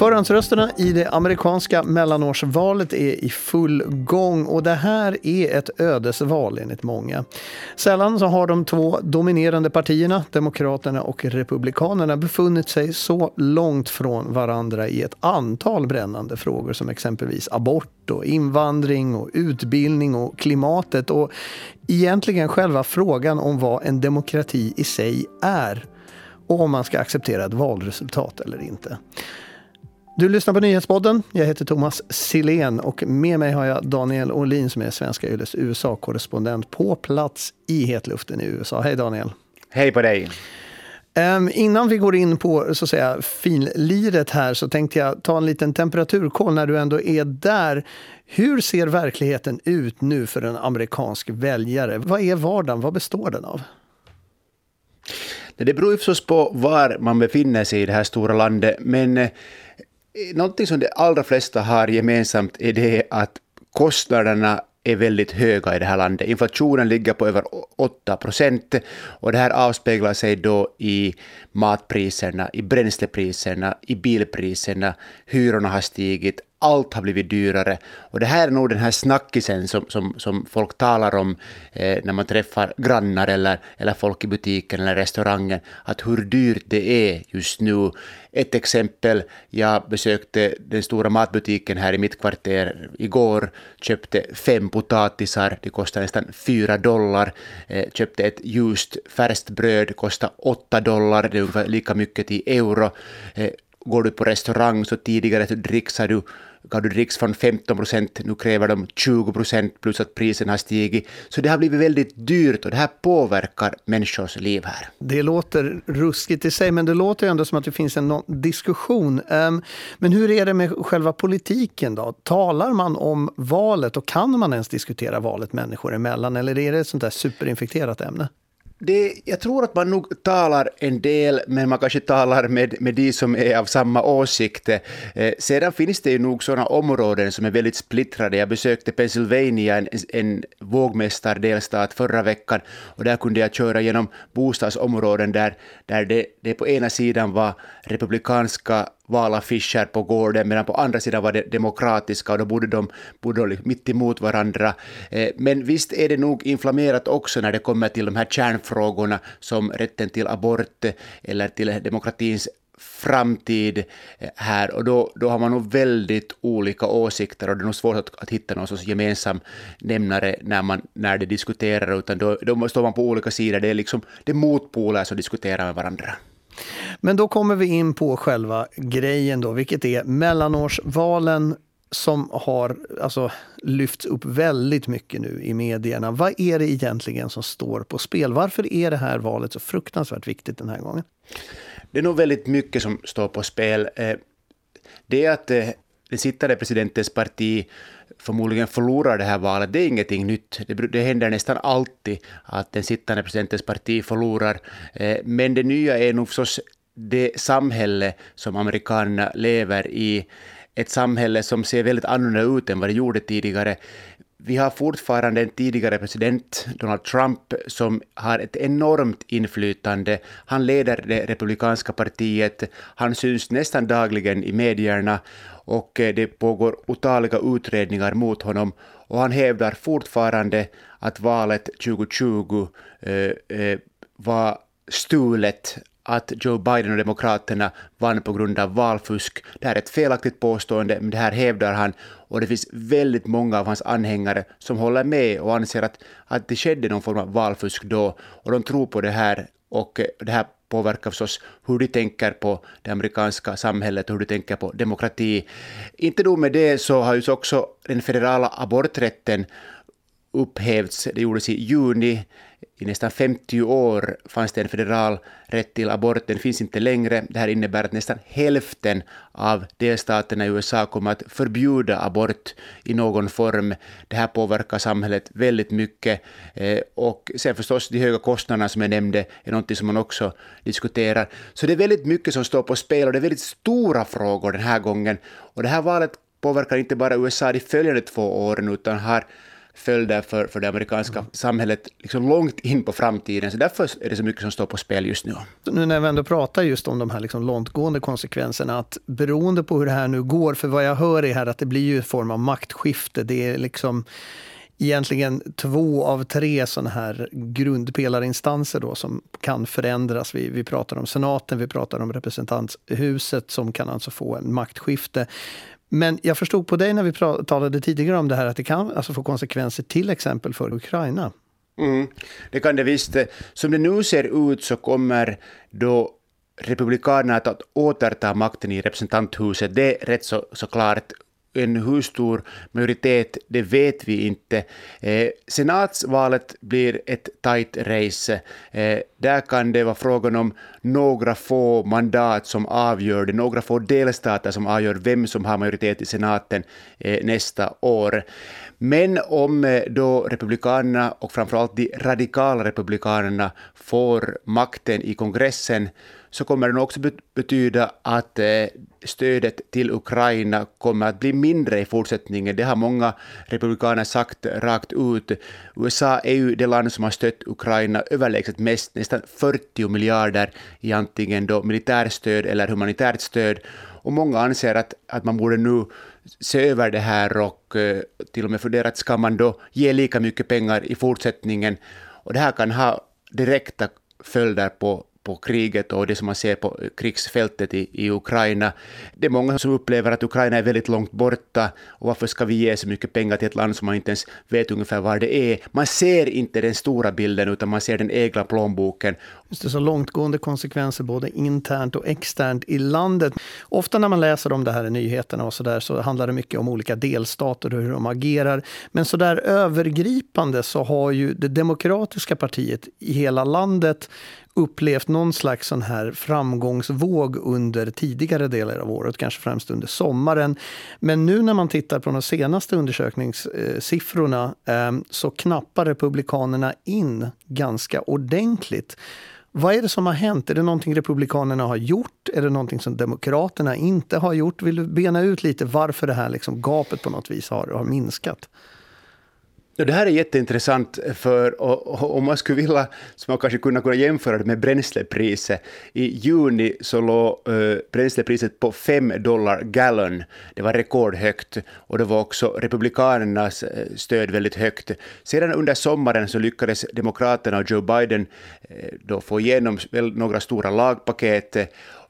Förhandsrösterna i det amerikanska mellanårsvalet är i full gång och det här är ett ödesval enligt många. Sällan så har de två dominerande partierna, Demokraterna och Republikanerna, befunnit sig så långt från varandra i ett antal brännande frågor som exempelvis abort och invandring och utbildning och klimatet och egentligen själva frågan om vad en demokrati i sig är och om man ska acceptera ett valresultat eller inte. Du lyssnar på Nyhetspodden. Jag heter Thomas Silén och med mig har jag Daniel Olin som är Svenska Yles USA-korrespondent på plats i hetluften i USA. Hej Daniel! Hej på dig! Um, innan vi går in på så att säga, finliret här så tänkte jag ta en liten temperaturkoll när du ändå är där. Hur ser verkligheten ut nu för en amerikansk väljare? Vad är vardagen? Vad består den av? Det beror förstås på var man befinner sig i det här stora landet, men eh, någonting som de allra flesta har gemensamt är det att kostnaderna är väldigt höga i det här landet. Inflationen ligger på över 8 procent och det här avspeglar sig då i matpriserna, i bränslepriserna, i bilpriserna, hyrorna har stigit, allt har blivit dyrare. Och det här är nog den här snackisen som, som, som folk talar om eh, när man träffar grannar eller, eller folk i butiken eller restaurangen, att hur dyrt det är just nu. Ett exempel, jag besökte den stora matbutiken här i mitt kvarter igår, köpte fem potatisar, det kostade nästan fyra dollar, eh, köpte ett ljust färskt bröd, kostade åtta dollar, det är ungefär lika mycket i euro. Eh, går du på restaurang så tidigare så dricksar du gav du dricks från 15 procent, nu kräver de 20 procent plus att priserna har stigit. Så det har blivit väldigt dyrt och det här påverkar människors liv här. Det låter ruskigt i sig, men det låter ändå som att det finns en diskussion. Ehm, men hur är det med själva politiken då? Talar man om valet och kan man ens diskutera valet människor emellan eller är det ett sånt där superinfekterat ämne? Det, jag tror att man nog talar en del, men man kanske talar med, med de som är av samma åsikt. Eh, sedan finns det ju nog sådana områden som är väldigt splittrade. Jag besökte Pennsylvania, en, en vågmästardelstat, förra veckan och där kunde jag köra genom bostadsområden där, där det, det på ena sidan var republikanska valaffischer på gården, medan på andra sidan var det demokratiska och då bodde de, bodde de mitt emot varandra. Eh, men visst är det nog inflammerat också när det kommer till de här kärnfrågorna som rätten till abort eller till demokratins framtid här och då, då har man nog väldigt olika åsikter och det är nog svårt att, att hitta någon sorts gemensam nämnare när, man, när det diskuterar utan då, då står man på olika sidor, det är liksom det är motpoler som diskuterar med varandra. Men då kommer vi in på själva grejen då, vilket är mellanårsvalen som har alltså, lyfts upp väldigt mycket nu i medierna. Vad är det egentligen som står på spel? Varför är det här valet så fruktansvärt viktigt den här gången? Det är nog väldigt mycket som står på spel. Eh, det är att eh, den sittande presidentens parti förmodligen förlorar det här valet, det är ingenting nytt. Det, det händer nästan alltid att den sittande presidentens parti förlorar. Eh, men det nya är nog förstås det samhälle som amerikanerna lever i. Ett samhälle som ser väldigt annorlunda ut än vad det gjorde tidigare. Vi har fortfarande en tidigare president, Donald Trump, som har ett enormt inflytande. Han leder det republikanska partiet, han syns nästan dagligen i medierna och eh, det pågår otaliga utredningar mot honom och han hävdar fortfarande att valet 2020 eh, eh, var stulet att Joe Biden och Demokraterna vann på grund av valfusk. Det här är ett felaktigt påstående, men det här hävdar han och det finns väldigt många av hans anhängare som håller med och anser att, att det skedde någon form av valfusk då och de tror på det här och det här påverkar förstås hur de tänker på det amerikanska samhället och hur de tänker på demokrati. Inte nog med det så har ju också den federala aborträtten upphävts. Det gjordes i juni i nästan 50 år fanns det en federal rätt till abort, den finns inte längre. Det här innebär att nästan hälften av delstaterna i USA kommer att förbjuda abort i någon form. Det här påverkar samhället väldigt mycket. Eh, och sen förstås de höga kostnaderna som jag nämnde är något som man också diskuterar. Så det är väldigt mycket som står på spel och det är väldigt stora frågor den här gången. Och det här valet påverkar inte bara USA de följande två åren utan har följder för, för det amerikanska mm. samhället liksom långt in på framtiden. Så därför är det så mycket som står på spel just nu. Nu när vi ändå pratar just om de här liksom långtgående konsekvenserna, att beroende på hur det här nu går, för vad jag hör är här att det blir ju en form av maktskifte. Det är liksom egentligen två av tre sådana här grundpelarinstanser då som kan förändras. Vi, vi pratar om senaten, vi pratar om representanthuset som kan alltså få en maktskifte. Men jag förstod på dig när vi talade tidigare om det här att det kan alltså få konsekvenser till exempel för Ukraina. Mm, det kan det visst. Som det nu ser ut så kommer då Republikanerna att återta makten i representanthuset. Det är rätt så, så klart en hur stor majoritet, det vet vi inte. Eh, senatsvalet blir ett tight race. Eh, där kan det vara frågan om några få mandat som avgör det, några få delstater som avgör vem som har majoritet i senaten eh, nästa år. Men om eh, då republikanerna och framförallt de radikala republikanerna får makten i kongressen så kommer det också betyda att eh, stödet till Ukraina kommer att bli mindre i fortsättningen. Det har många republikaner sagt rakt ut. USA är ju det land som har stött Ukraina överlägset mest, nästan 40 miljarder i antingen då militärstöd eller humanitärt stöd. Och många anser att, att man borde nu se över det här och eh, till och med fundera ska man då ge lika mycket pengar i fortsättningen? Och det här kan ha direkta följder på på kriget och det som man ser på krigsfältet i, i Ukraina. Det är många som upplever att Ukraina är väldigt långt borta och varför ska vi ge så mycket pengar till ett land som man inte ens vet ungefär var det är. Man ser inte den stora bilden utan man ser den egna plånboken. Just det, så långtgående konsekvenser både internt och externt i landet. Ofta när man läser om det här i nyheterna och så där så handlar det mycket om olika delstater och hur de agerar. Men så där övergripande så har ju det demokratiska partiet i hela landet upplevt någon slags sån här framgångsvåg under tidigare delar av året, kanske främst under sommaren. Men nu när man tittar på de senaste undersökningssiffrorna ehm, så knappar Republikanerna in ganska ordentligt. Vad är det som har hänt? Är det någonting Republikanerna har gjort? Är det någonting som Demokraterna inte har gjort? Vill du bena ut lite varför det här liksom gapet på något vis har, har minskat? Det här är jätteintressant, för om man skulle vilja, så man kanske kunna, kunna jämföra det med bränslepriset. I juni så låg eh, bränslepriset på 5 dollar gallon. Det var rekordhögt och det var också republikanernas eh, stöd väldigt högt. Sedan under sommaren så lyckades demokraterna och Joe Biden eh, då få igenom några stora lagpaket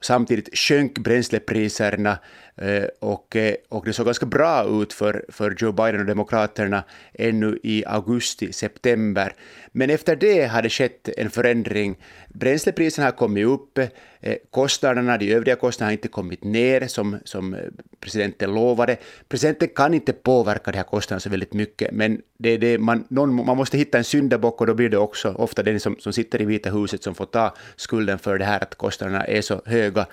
Samtidigt sjönk bränslepriserna Eh, och, eh, och det såg ganska bra ut för, för Joe Biden och Demokraterna ännu i augusti, september. Men efter det har det skett en förändring. Bränslepriserna har kommit upp, eh, kostnaderna, de övriga kostnaderna har inte kommit ner som, som presidenten lovade. Presidenten kan inte påverka de här kostnaderna så väldigt mycket, men det, det, man, någon, man måste hitta en syndabock och då blir det också ofta den som, som sitter i Vita huset som får ta skulden för det här att kostnaderna är så höga.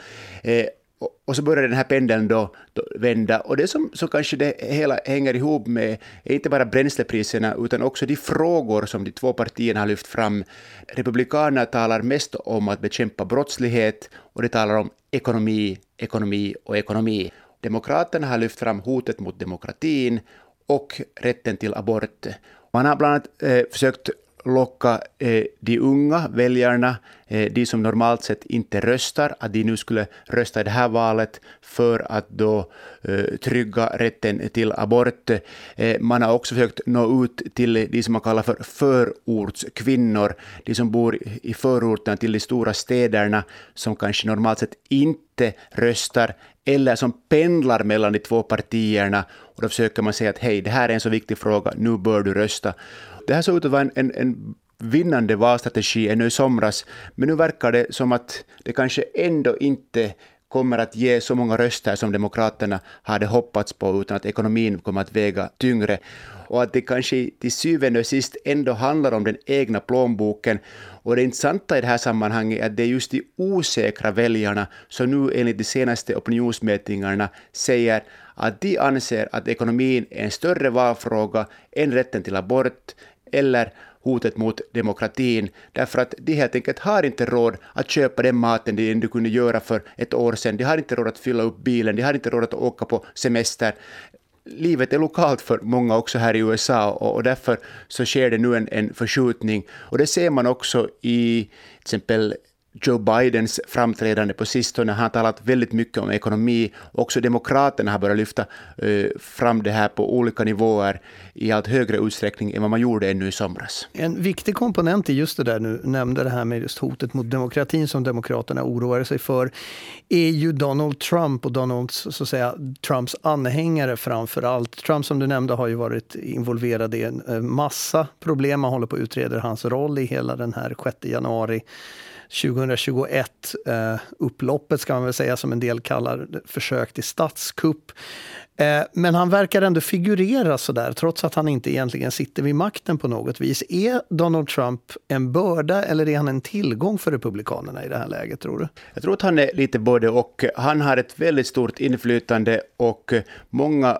Och så börjar den här pendeln då, då, vända. Och det som som kanske det hela hänger ihop med är inte bara bränslepriserna utan också de frågor som de två partierna har lyft fram. Republikanerna talar mest om att bekämpa brottslighet och de talar om ekonomi, ekonomi och ekonomi. Demokraterna har lyft fram hotet mot demokratin och rätten till abort. Man har bland annat eh, försökt locka eh, de unga väljarna, eh, de som normalt sett inte röstar, att de nu skulle rösta i det här valet för att då eh, trygga rätten till abort. Eh, man har också försökt nå ut till de som man kallar för förortskvinnor, de som bor i förorten till de stora städerna, som kanske normalt sett inte röstar eller som pendlar mellan de två partierna och då försöker man säga att hej, det här är en så viktig fråga, nu bör du rösta. Det här såg ut att vara en, en, en vinnande valstrategi ännu i somras, men nu verkar det som att det kanske ändå inte kommer att ge så många röster som Demokraterna hade hoppats på, utan att ekonomin kommer att väga tyngre. Och att det kanske till syvende och sist ändå handlar om den egna plånboken. Och det intressanta i det här sammanhanget är att det är just de osäkra väljarna som nu enligt de senaste opinionsmätningarna säger att de anser att ekonomin är en större valfråga än rätten till abort, eller hotet mot demokratin, därför att de helt enkelt har inte råd att köpa den maten de ändå kunde göra för ett år sedan. De har inte råd att fylla upp bilen, de har inte råd att åka på semester. livet är lokalt för många också här i USA och, och därför så sker det nu en, en förskjutning. Och det ser man också i till exempel Joe Bidens framträdande på sistone. Han har talat väldigt mycket om ekonomi. Också Demokraterna har börjat lyfta eh, fram det här på olika nivåer i allt högre utsträckning än vad man gjorde ännu i somras. En viktig komponent i just det där du nämnde, det här med just hotet mot demokratin som Demokraterna oroar sig för, är ju Donald Trump och Donalds, så att säga, Trumps anhängare framför allt. Trump som du nämnde har ju varit involverad i en eh, massa problem. Man håller på att utreda hans roll i hela den här 6 januari 2021 eh, upploppet ska man väl säga som en del kallar försök till statskupp. Eh, men han verkar ändå figurera så där trots att han inte egentligen sitter vid makten på något vis. Är Donald Trump en börda eller är han en tillgång för Republikanerna i det här läget tror du? Jag tror att han är lite både och. Han har ett väldigt stort inflytande och många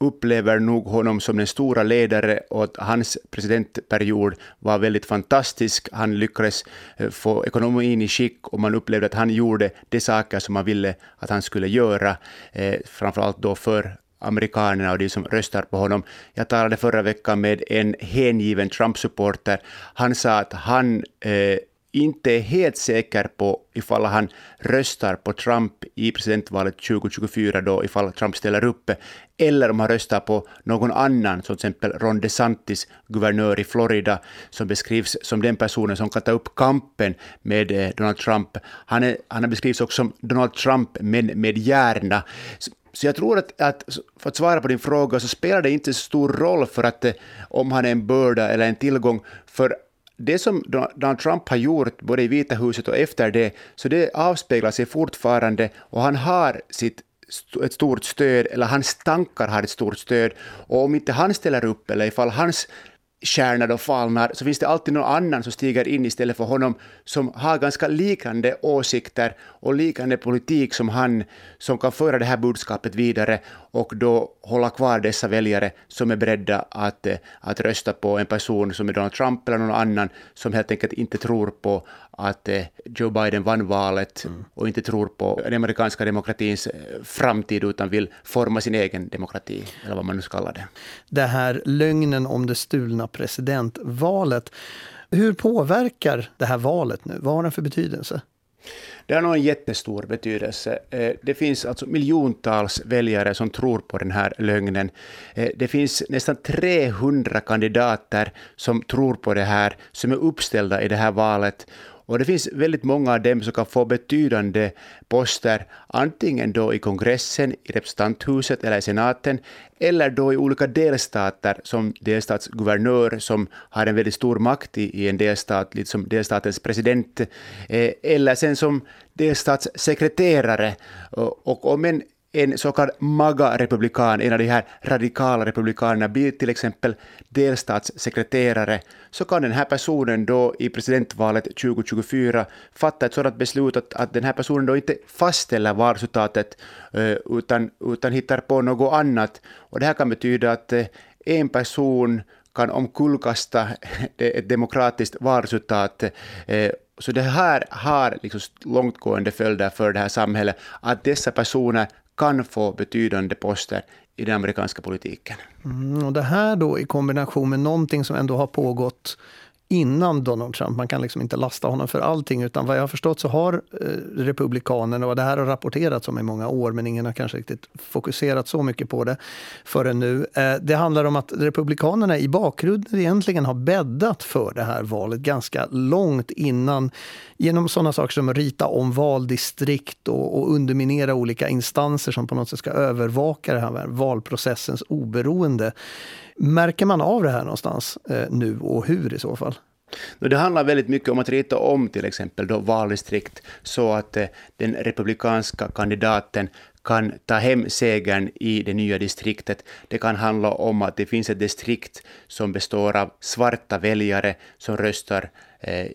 upplever nog honom som den stora ledare och att hans presidentperiod var väldigt fantastisk. Han lyckades eh, få ekonomin i skick och man upplevde att han gjorde de saker som man ville att han skulle göra, eh, framförallt då för amerikanerna och de som röstar på honom. Jag talade förra veckan med en hängiven Trump-supporter. Han sa att han eh, inte är helt säker på ifall han röstar på Trump i presidentvalet 2024 då ifall Trump ställer upp, eller om han röstar på någon annan, som till exempel Ron DeSantis, guvernör i Florida, som beskrivs som den personen som kan ta upp kampen med eh, Donald Trump. Han, är, han beskrivs också som Donald Trump, men med hjärna. Så jag tror att, att, för att svara på din fråga, så spelar det inte så stor roll för att eh, om han är en börda eller en tillgång, för det som Donald Trump har gjort, både i Vita huset och efter det, så det avspeglar sig fortfarande och han har sitt ett stort stöd, eller hans tankar har ett stort stöd. Och om inte han ställer upp, eller ifall hans kärna då falnar, så finns det alltid någon annan som stiger in istället för honom, som har ganska liknande åsikter och liknande politik som han, som kan föra det här budskapet vidare och då hålla kvar dessa väljare som är beredda att, eh, att rösta på en person som är Donald Trump eller någon annan som helt enkelt inte tror på att eh, Joe Biden vann valet mm. och inte tror på den amerikanska demokratins eh, framtid utan vill forma sin egen demokrati, eller vad man nu ska kalla det. Det här lögnen om det stulna presidentvalet. Hur påverkar det här valet nu? Vad har den för betydelse? Det har nog en jättestor betydelse. Eh, det finns alltså miljontals väljare som tror på den här lögnen. Eh, det finns nästan 300 kandidater som tror på det här, som är uppställda i det här valet. Och det finns väldigt många av dem som kan få betydande poster, antingen då i kongressen, i representanthuset eller i senaten, eller då i olika delstater som delstatsguvernör som har en väldigt stor makt i, i en delstat, lite som delstatens president, eh, eller sen som delstatssekreterare. Och, och om en en så kallad MAGA-republikan, en av de här radikala republikanerna, blir till exempel delstatssekreterare, så kan den här personen då i presidentvalet 2024 fatta ett sådant beslut att, att den här personen då inte fastställer valresultatet eh, utan, utan hittar på något annat. Och det här kan betyda att eh, en person kan omkullkasta ett demokratiskt valresultat eh, så det här har liksom långtgående följder för det här samhället, att dessa personer kan få betydande poster i den amerikanska politiken. Mm, och det här då i kombination med någonting som ändå har pågått innan Donald Trump. Man kan liksom inte lasta honom för allting. Utan vad jag har förstått så har eh, Republikanerna, och det här har rapporterats om i många år men ingen har kanske riktigt fokuserat så mycket på det förrän nu. Eh, det handlar om att Republikanerna i bakgrunden egentligen har bäddat för det här valet ganska långt innan genom sådana saker som att rita om valdistrikt och, och underminera olika instanser som på något sätt ska övervaka det här valprocessens oberoende. Märker man av det här någonstans eh, nu och hur i så fall? Det handlar väldigt mycket om att rita om till exempel då valdistrikt så att eh, den republikanska kandidaten kan ta hem segern i det nya distriktet. Det kan handla om att det finns ett distrikt som består av svarta väljare som röstar eh,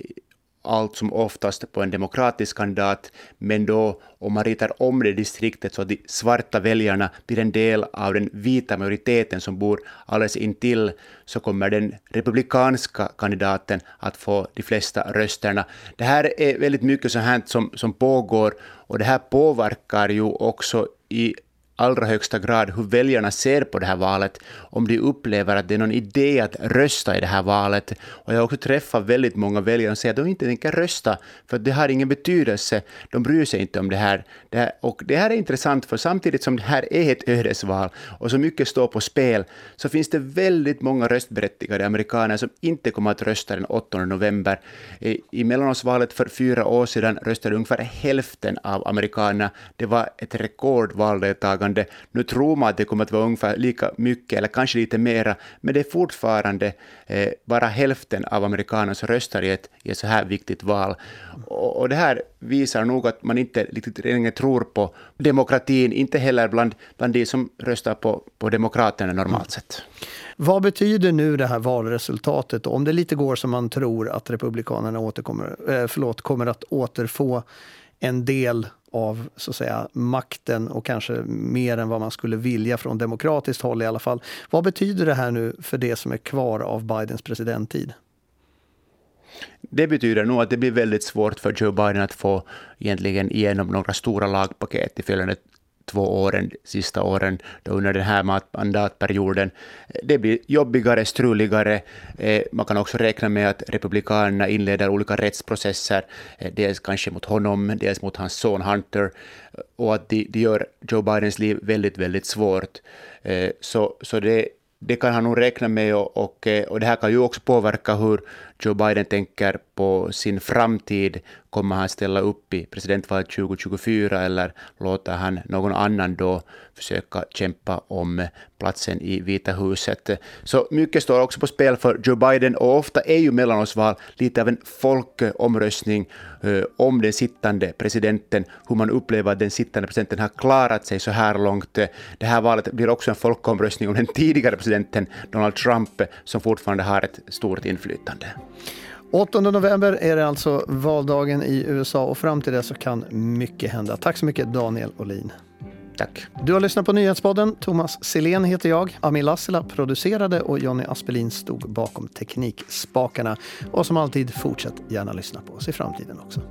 allt som oftast på en demokratisk kandidat, men då om man ritar om det distriktet så att de svarta väljarna blir en del av den vita majoriteten som bor alldeles intill, så kommer den republikanska kandidaten att få de flesta rösterna. Det här är väldigt mycket sånt här som, som pågår och det här påverkar ju också i allra högsta grad hur väljarna ser på det här valet, om de upplever att det är någon idé att rösta i det här valet. Och jag har också träffat väldigt många väljare som säger att de inte tänker rösta, för det har ingen betydelse, de bryr sig inte om det här. det här. Och det här är intressant, för samtidigt som det här är ett ödesval och så mycket står på spel, så finns det väldigt många röstberättigade amerikaner som inte kommer att rösta den 8 november. I mellanårsvalet för fyra år sedan röstade ungefär hälften av amerikanerna. Det var ett rekordvaldeltagande. Nu tror man att det kommer att vara ungefär lika mycket, eller kanske lite mera, men det är fortfarande eh, bara hälften av amerikanerna som röstar i ett, i ett så här viktigt val. Och, och det här visar nog att man inte riktigt längre tror på demokratin, inte heller bland, bland de som röstar på, på Demokraterna normalt sett. Vad betyder nu det här valresultatet om det lite går som man tror att Republikanerna återkommer, eh, förlåt, kommer att återfå en del av så att säga, makten och kanske mer än vad man skulle vilja från demokratiskt håll i alla fall. Vad betyder det här nu för det som är kvar av Bidens presidenttid? Det betyder nog att det blir väldigt svårt för Joe Biden att få egentligen igenom några stora lagpaket i följande två åren, sista åren då under den här mandatperioden. Eh, det blir jobbigare, struligare. Eh, man kan också räkna med att Republikanerna inleder olika rättsprocesser, eh, dels kanske mot honom, dels mot hans son Hunter, och att det de gör Joe Bidens liv väldigt, väldigt svårt. Så, så det, det kan han nog räkna med och, och, och det här kan ju också påverka hur Joe Biden tänker på sin framtid. Kommer han ställa upp i presidentvalet 2024 eller låter han någon annan då försöka kämpa om platsen i Vita huset? Så mycket står också på spel för Joe Biden och ofta är ju mellanårsval lite av en folkomröstning eh, om den sittande presidenten, hur man upplever att den sittande presidenten har klarat sig så här långt. Det här valet blir också en folkomröstning om den tidigare presidenten Donald Trump som fortfarande har ett stort inflytande. 8 november är det alltså valdagen i USA och fram till det så kan mycket hända. Tack så mycket Daniel Olin. Tack. Du har lyssnat på Nyhetspodden. Thomas Silén heter jag. Ami Lassila producerade och Jonny Aspelin stod bakom teknikspakarna. Och som alltid, fortsätt gärna lyssna på oss i framtiden också.